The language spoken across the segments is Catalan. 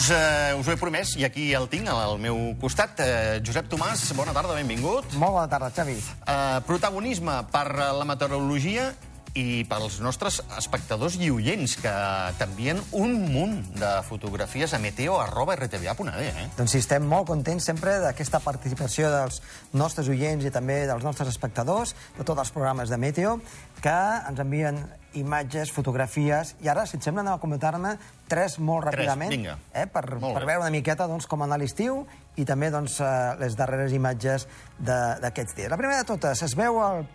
Doncs eh, us ho he promès, i aquí el tinc, al meu costat. Eh, Josep Tomàs, bona tarda, benvingut. Molt bona tarda, Xavi. Eh, protagonisme per la meteorologia i pels nostres espectadors i oients, que t'envien un munt de fotografies a meteo.rtva.d. Eh? Doncs sí, estem molt contents sempre d'aquesta participació dels nostres oients i també dels nostres espectadors de tots els programes de Meteo, que ens envien imatges, fotografies, i ara, si et sembla, anem a comentar-ne tres molt Tres, ràpidament, vinga. eh, per, Molt per veure una miqueta doncs, com anar l'estiu i també doncs, eh, les darreres imatges de- d'aquests dies. La primera de totes, es veu el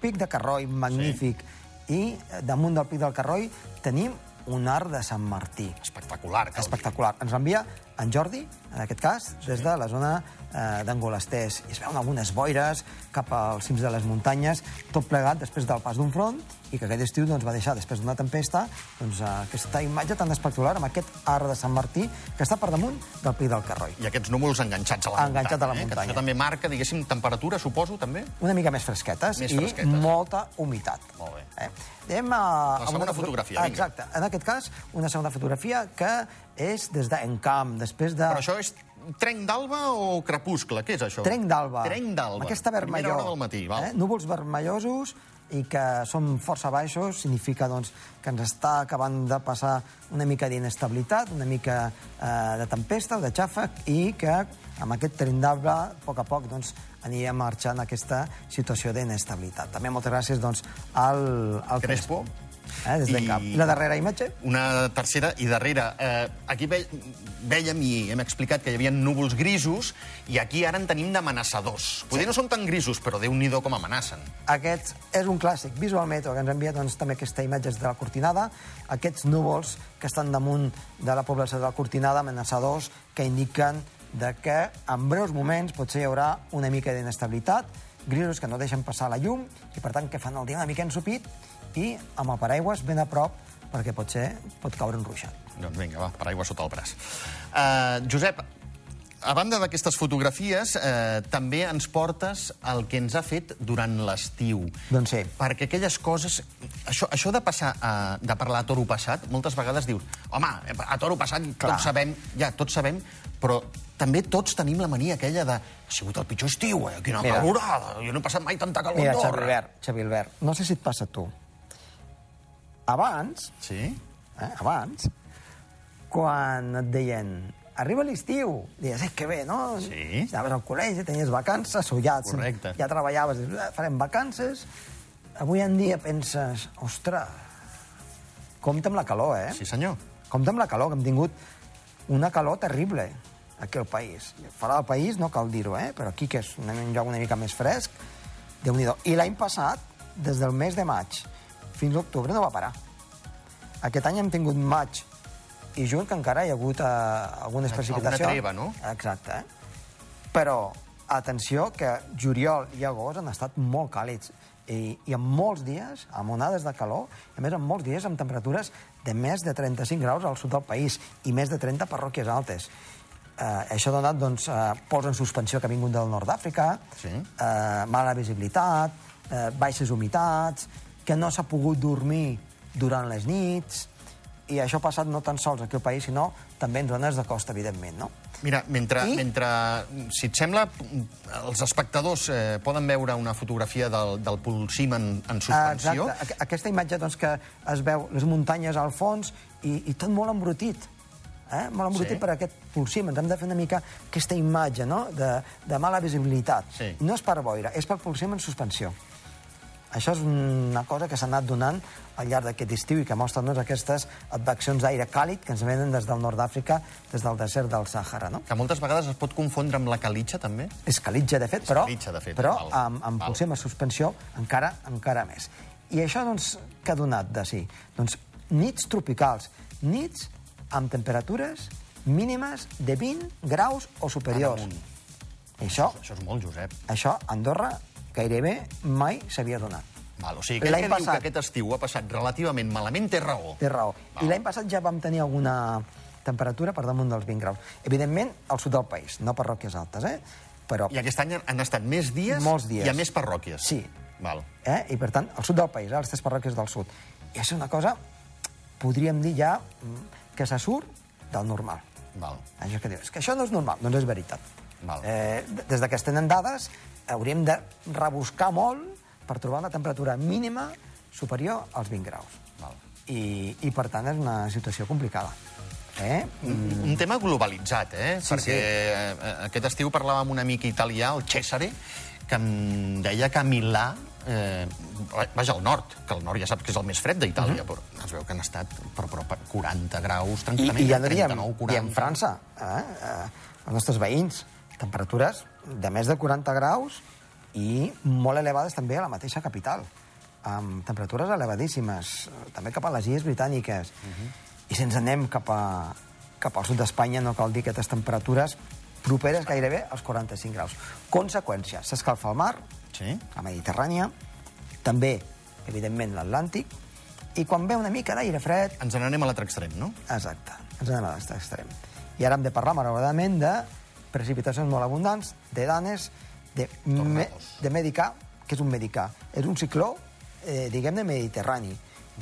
pic de Carroi, magnífic, sí. I eh, damunt del pic del Carroi tenim un arc de Sant Martí. Espectacular, cal dir. Espectacular. Ens l'envia en Jordi, en aquest cas, des de la zona eh, d'Angolestès. I es veuen algunes boires cap als cims de les muntanyes, tot plegat després del pas d'un front, i que aquest estiu doncs, va deixar, després d'una tempesta, doncs, eh, aquesta imatge tan espectacular amb aquest arc de Sant Martí que està per damunt del Pic del Carroi. I aquests núvols enganxats a la Enganxats muntanya. a la Eh? muntanya. Que això també marca, diguéssim, temperatura, suposo, també? Una mica més fresquetes Més i fresquetes. molta humitat. Molt bé. Eh? Anem a... La a segona una fotografia, vinga. Exacte. En aquest cas, una segona fotografia que és des d'Encamp, després de... Però això és trenc d'alba o crepuscle? Què és això? Trenc d'alba. Trenc d'alba. Aquesta Primera vermellor. hora del matí, val. Eh? Núvols vermellosos i que són força baixos, significa doncs, que ens està acabant de passar una mica d'inestabilitat, una mica eh, de tempesta o de xàfec, i que amb aquest tren d'alba, a poc a poc, doncs, anirem marxant aquesta situació d'inestabilitat. També moltes gràcies doncs, al, al Crespo. Eh, des de I- cap. I la darrera imatge? Una tercera i darrera. Eh, aquí ve, vèiem i hem explicat que hi havia núvols grisos i aquí ara en tenim d'amenaçadors. Poder no són tan grisos, però déu-n'hi-do com amenacen. Aquest és un clàssic. Visual Meteo, que ens envia doncs, també aquesta imatge de la Cortinada, aquests núvols que estan damunt de la població de la Cortinada, amenaçadors, que indiquen de que en breus moments potser hi haurà una mica d'inestabilitat, grisos que no deixen passar la llum i, per tant, que fan el dia una mica ensupit i amb el paraigües ben a prop perquè potser pot caure un ruixat. Doncs vinga, va, paraigua sota el braç. Uh, Josep, a banda d'aquestes fotografies, eh, també ens portes el que ens ha fet durant l'estiu. Doncs sí. Perquè aquelles coses... Això, això de passar a, de parlar a toro passat, moltes vegades dius home, a toro passat Clar. tots sabem, ja, tots sabem, però també tots tenim la mania aquella de ha sigut el pitjor estiu, eh? Quina Mira. calorada, jo no he passat mai tanta calor Mira, Xavi. Albert, Xavi Albert, no sé si et passa a tu. Abans, Sí? eh, abans, quan et deien arriba l'estiu, dius, eh, que bé, no? Sí. Anaves al col·legi, tenies vacances, o ja, Correcte. ja treballaves, dius, eh, farem vacances. Avui en dia penses, ostres, compte amb la calor, eh? Sí, senyor. Compte amb la calor, que hem tingut una calor terrible aquí al país. Fora del país no cal dir-ho, eh? però aquí, que és un un lloc una mica més fresc, déu nhi I l'any passat, des del mes de maig fins a octubre, no va parar. Aquest any hem tingut maig i juny, que encara hi ha hagut eh, algunes Alguna precipitacions. treva, no? Exacte. Eh? Però, atenció, que juliol i agost han estat molt càlids i, i en molts dies, amb onades de calor, i a més en molts dies amb temperatures de més de 35 graus al sud del país i més de 30 parròquies altes. Eh, això ha donat doncs, eh, pols en suspensió que ha vingut del nord d'Àfrica, Sí. eh, mala visibilitat, eh, baixes humitats, que no s'ha pogut dormir durant les nits, i això ha passat no tan sols aquí al país, sinó també en zones de costa, evidentment, no? Mira, mentre, I? mentre, si et sembla, els espectadors eh, poden veure una fotografia del, del pulsim en, en suspensió. Exacte. Aqu- Aquesta imatge doncs, que es veu les muntanyes al fons i, i tot molt embrutit. Eh? Molt embrutit Sí. per aquest pulsim. Ens hem de fer una mica aquesta imatge no? de, de mala visibilitat. Sí. No és per boira, és per pulsim en suspensió. Això és una cosa que s'ha anat donant al llarg d'aquest estiu i que mostra doncs, aquestes adveccions d'aire càlid que ens venen des del nord d'Àfrica, des del desert del Sàhara. No? Que moltes vegades es pot confondre amb la calitxa, també. És calitja, de fet, però, calitja, de fet, però val. amb, amb Val. a suspensió encara encara més. I això, doncs, què ha donat de si? Doncs nits tropicals, nits amb temperatures mínimes de 20 graus o superiors. això, Això és molt, Josep. això Andorra gairebé mai s'havia donat. Val, o sigui, aquell L'any que diu passat- que aquest estiu ha passat relativament malament té raó. Té raó. I l'any passat ja vam tenir alguna temperatura per damunt dels 20 graus. Evidentment, al sud del país, no parròquies altes, eh? Però, I aquest any han estat més dies, Molts dies. i a més parròquies. Sí. Val. eh? I, per tant, al sud del país, eh? les tres parròquies del sud. I és una cosa, podríem dir ja, mm, que se surt del normal. Val. Això que dius, que això no és normal, doncs és veritat. Val. Eh, des de que es tenen dades, hauríem de rebuscar molt per trobar una temperatura mínima superior als 20 graus. Val. I, i per tant, és una situació complicada. Eh? Mm. Un tema globalitzat, eh? Sí, Perquè sí. eh, aquest estiu parlava amb un amic italià, el Cesare, que em deia que a Milà, eh, vaja, al nord, que el nord ja saps que és el més fred d'Itàlia, però es veu que han estat per prop a 40 graus Mhm. I, tranquil·lament, i ja no diem, 39, 40... diem França, eh? eh? els nostres veïns, temperatures de més de 40 graus i molt elevades també a la mateixa capital, amb temperatures elevadíssimes, eh, també cap a les illes britàniques. I si ens anem cap, a, cap al sud d'Espanya, no cal dir aquestes temperatures properes gairebé als 45 graus. Conseqüència, s'escalfa el mar, Sí? la Mediterrània, també, evidentment, l'Atlàntic, i quan ve una mica d'aire fred, Ens n'anem a l'altre extrem, no? Exacte, ens anem a l'estat extrem. I ara hem de parlar, malauradament, de precipitacions molt abundants, de danes, de, me, de medicà, que és un medicà. És un cicló, eh, diguem-ne, mediterrani.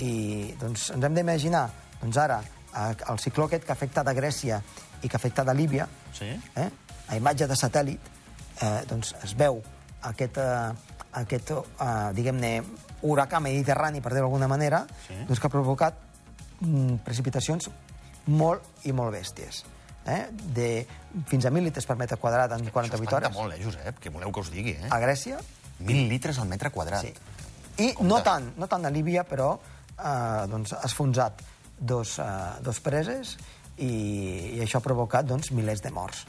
I doncs, ens hem d'imaginar, doncs ara, el cicló aquest que ha afectat a Grècia i que ha afectat a Líbia, Sí. eh, a imatge de satèl·lit, eh, doncs es veu aquest, eh, aquest eh, diguem-ne, huracà mediterrani, per dir-ho d'alguna manera, Sí. doncs que ha provocat mm, precipitacions molt i molt bèsties. Eh? De fins a 1.000 litres per metre quadrat en 48 Això espanta hores. molt, eh, Josep? Què voleu que us digui, eh? A Grècia, 1.000 litres al metre quadrat. sí. I no tant, no tant a Líbia, però eh, doncs, esfonsat dos, eh, dos preses i, i això ha provocat doncs, milers de morts.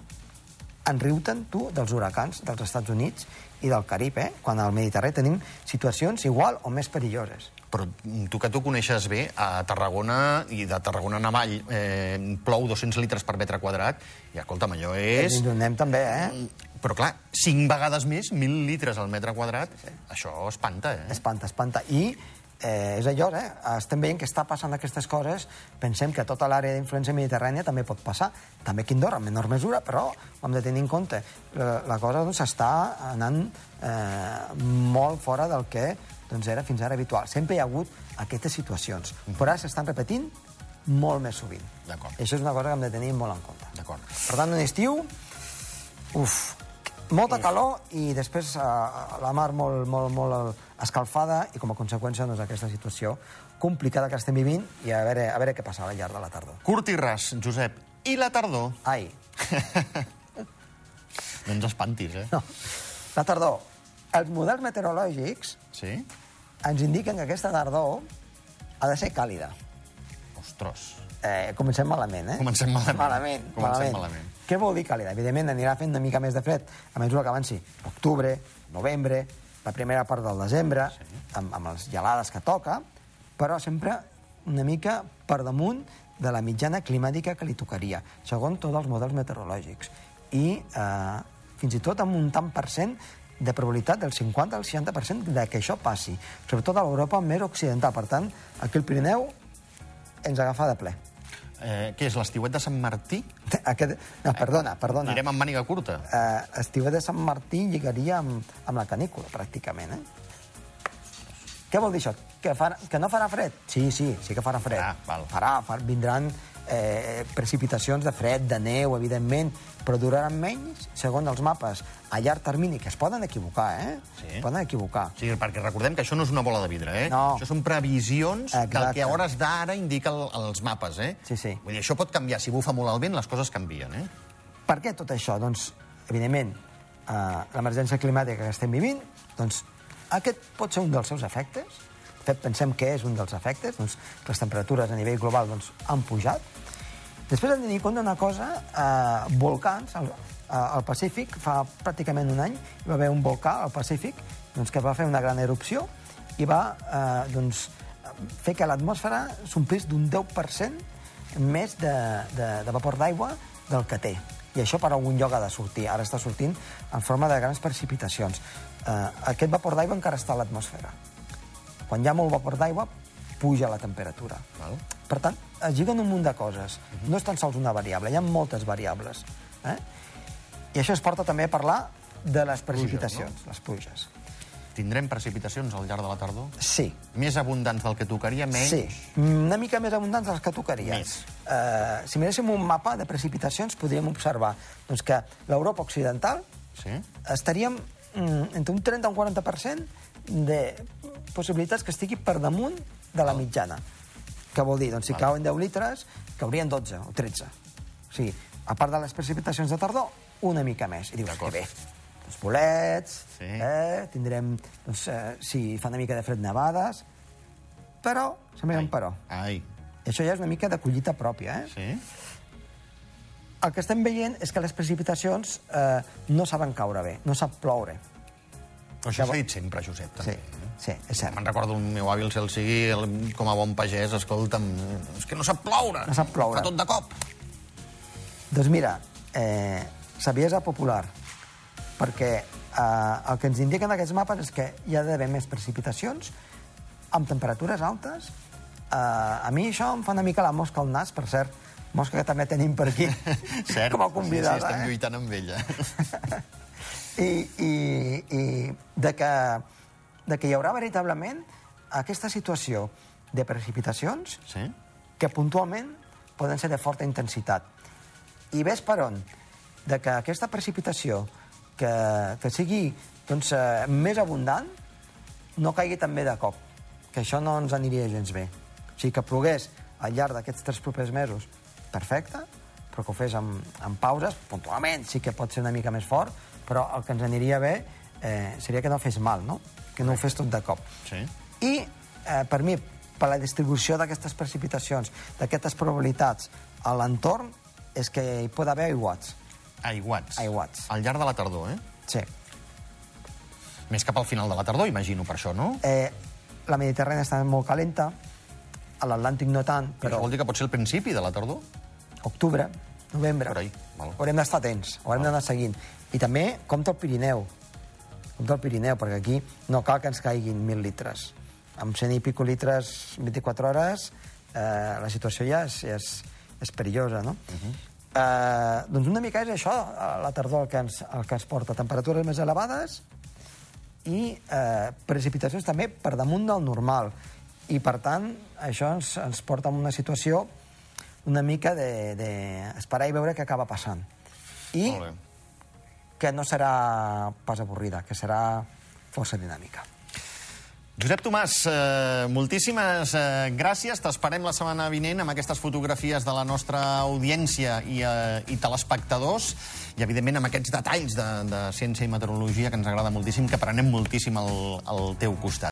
En riu-te'n, tu, dels huracans dels Estats Units i del Carib, eh? quan al Mediterrani tenim situacions igual o més perilloses. Però tu que tu coneixes bé, a Tarragona i de Tarragona en avall eh, plou 200 litres per metre quadrat i, escolta'm, allò és... Ens donem també, eh? Però, clar, cinc vegades més, 1.000 litres al metre quadrat, això espanta, eh? Espanta, espanta. I eh, és allò, eh? Estem veient que està passant aquestes coses, pensem que a tota l'àrea d'influència mediterrània també pot passar, també aquí a Andorra, en menor mesura, però ho hem de tenir en compte. La, la cosa doncs, està anant eh, molt fora del que doncs, era fins ara habitual. Sempre hi ha hagut aquestes situacions, però ara s'estan repetint molt més sovint. D'acord. Això és una cosa que hem de tenir molt en compte. D'acord. Per tant, un estiu, uf, molta calor i després eh, la mar molt, molt, molt escalfada i com a conseqüència doncs, aquesta situació complicada que estem vivint i a veure, a veure què passarà al llarg de la tardor. Curt i ras, Josep. I la tardor? Ai, No ens espantis, eh? no. La tardor. Els models meteorològics Sí? ens indiquen que aquesta tardor ha de ser càlida. Ostres. Eh, comencem malament, eh? Comencem malament. Malament, Comencem malament. malament. Què vol dir càlida? Evidentment anirà fent una mica més de fred a mesura que avanci octubre, novembre, la primera part del desembre, sí. amb, amb les gelades que toca, però sempre una mica per damunt de la mitjana climàtica que li tocaria, segons tots els models meteorològics. I eh, fins i tot amb un tant per cent de probabilitat del 50 al 60% de que això passi, sobretot a l'Europa més occidental. Per tant, aquí el Pirineu ens agafa de ple. Eh, què és, l'estiuet de Sant Martí? Aquest... No, perdona, perdona. Anirem amb màniga curta. Eh, estiuet de Sant Martí lligaria amb, amb la canícula, pràcticament, eh? Què vol dir això? Que, farà, que no farà fred? Sí, sí, sí que farà fred. Ah, val. Farà, far, vindran eh, precipitacions de fred, de neu, evidentment, però duraran menys, segons els mapes, a llarg termini, que es poden equivocar, eh? Sí. Es poden equivocar. Sí, perquè recordem que això no és una bola de vidre, eh? No. Això són previsions del Exacte. que a hores d'ara indica el, els mapes, eh? Sí, sí. Vull dir, això pot canviar. Si bufa molt el vent, les coses canvien, eh? Per què tot això? Doncs, evidentment, eh, l'emergència climàtica que estem vivint, doncs, aquest pot ser un dels seus efectes. Pensem que és un dels efectes. Doncs, les temperatures a nivell global doncs, han pujat. Després hem de tenir en compte una cosa, eh, volcans, al, eh, al Pacífic, fa pràcticament un any, hi va haver un volcà al Pacífic doncs, que va fer una gran erupció i va eh, doncs, fer que l'atmosfera s'omplís d'un 10% més de, de, de vapor d'aigua del que té. I això per algun lloc ha de sortir. Ara està sortint en forma de grans precipitacions. Eh, aquest vapor d'aigua encara està a l'atmosfera. Quan hi ha molt vapor d'aigua, puja la temperatura. Val. Per tant, es lliguen un munt de coses. No és tan sols una variable, hi ha moltes variables. Eh? I això es porta també a parlar de les precipitacions, les pluges. Tindrem precipitacions al llarg de la tardor? Sí, Més abundants del que tocaria, menys? Sí, una mica més abundants dels que tocaria. Més. Uh, si miréssim un mapa de precipitacions, podríem observar doncs, que l'Europa occidental Sí? estaríem mm, entre un 30 i un 40% de possibilitats que estigui per damunt de la mitjana. Què vol dir? Doncs si cauen 10 litres, caurien 12 o 13. O sigui, a part de les precipitacions de tardor, una mica més. I dius, que bé, els bolets, Sí. eh, tindrem, doncs, eh, si fa una mica de fred, nevades, però, sempre hi ha un però. Ai, I això ja és una mica de collita pròpia, eh? sí? El que estem veient és que les precipitacions eh, no saben caure bé, no sap ploure. Però això s'ha dit sempre, Josep, Sí, també. sí, és cert. Me'n recordo un meu avi, el cel sigui, el, com a bon pagès, escolta'm, és que no sap ploure. No sap ploure. Fa tot de cop. Doncs mira, eh, saviesa popular, perquè eh, el que ens indiquen aquests mapes és que hi ha d'haver més precipitacions amb temperatures altes. Eh, a mi això em fa una mica la mosca al nas, per cert, mosca que també tenim per aquí Cert. com a Sí, convidada. sí, estem eh? lluitant amb ella. I, i, i de, que, de que hi haurà veritablement aquesta situació de precipitacions Sí? que puntualment poden ser de forta intensitat. I ves per on? De que aquesta precipitació que, que sigui doncs, eh, més abundant no caigui també de cop, que això no ens aniria gens bé. O sigui, que plogués al llarg d'aquests tres propers mesos, perfecte, però que ho fes amb, amb pauses, puntualment sí que pot ser una mica més fort, però el que ens aniria bé eh, seria que no fes mal, no? que no ho fes tot de cop. Sí. I, eh, per mi, per la distribució d'aquestes precipitacions, d'aquestes probabilitats a l'entorn, és que hi pot haver aiguats. Aiguats. Aiguats. Al llarg de la tardor, eh? Sí. Més cap al final de la tardor, imagino, per això, no? Eh, la Mediterrània està molt calenta, a l'Atlàntic no tant, Però però vol dir que pot ser el principi de la tardor? octubre, novembre, Per ahí, val. haurem d'estar atents, haurem d'anar seguint. I també, compta el Pirineu, compta el Pirineu, perquè aquí no cal que ens caiguin mil litres. Amb 100 i pico litres 24 hores, eh, la situació ja és, ja és, és perillosa, no? Uh -huh. eh, doncs una mica és això, a la tardor el que ens, el que ens porta. Temperatures més elevades i eh, precipitacions també per damunt del normal. I, per tant, això ens, ens porta a una situació una mica de, de esperar i veure què acaba passant. I. que no serà pas avorrida, que serà força dinàmica. Josep Tomàs, eh, moltíssimes eh, gràcies. T'esperem la setmana vinent amb aquestes fotografies de la nostra audiència i, eh, i telespectadors i, evidentment, amb aquests detalls de, de ciència i meteorologia que ens agrada moltíssim, que prenem moltíssim al, al teu costat.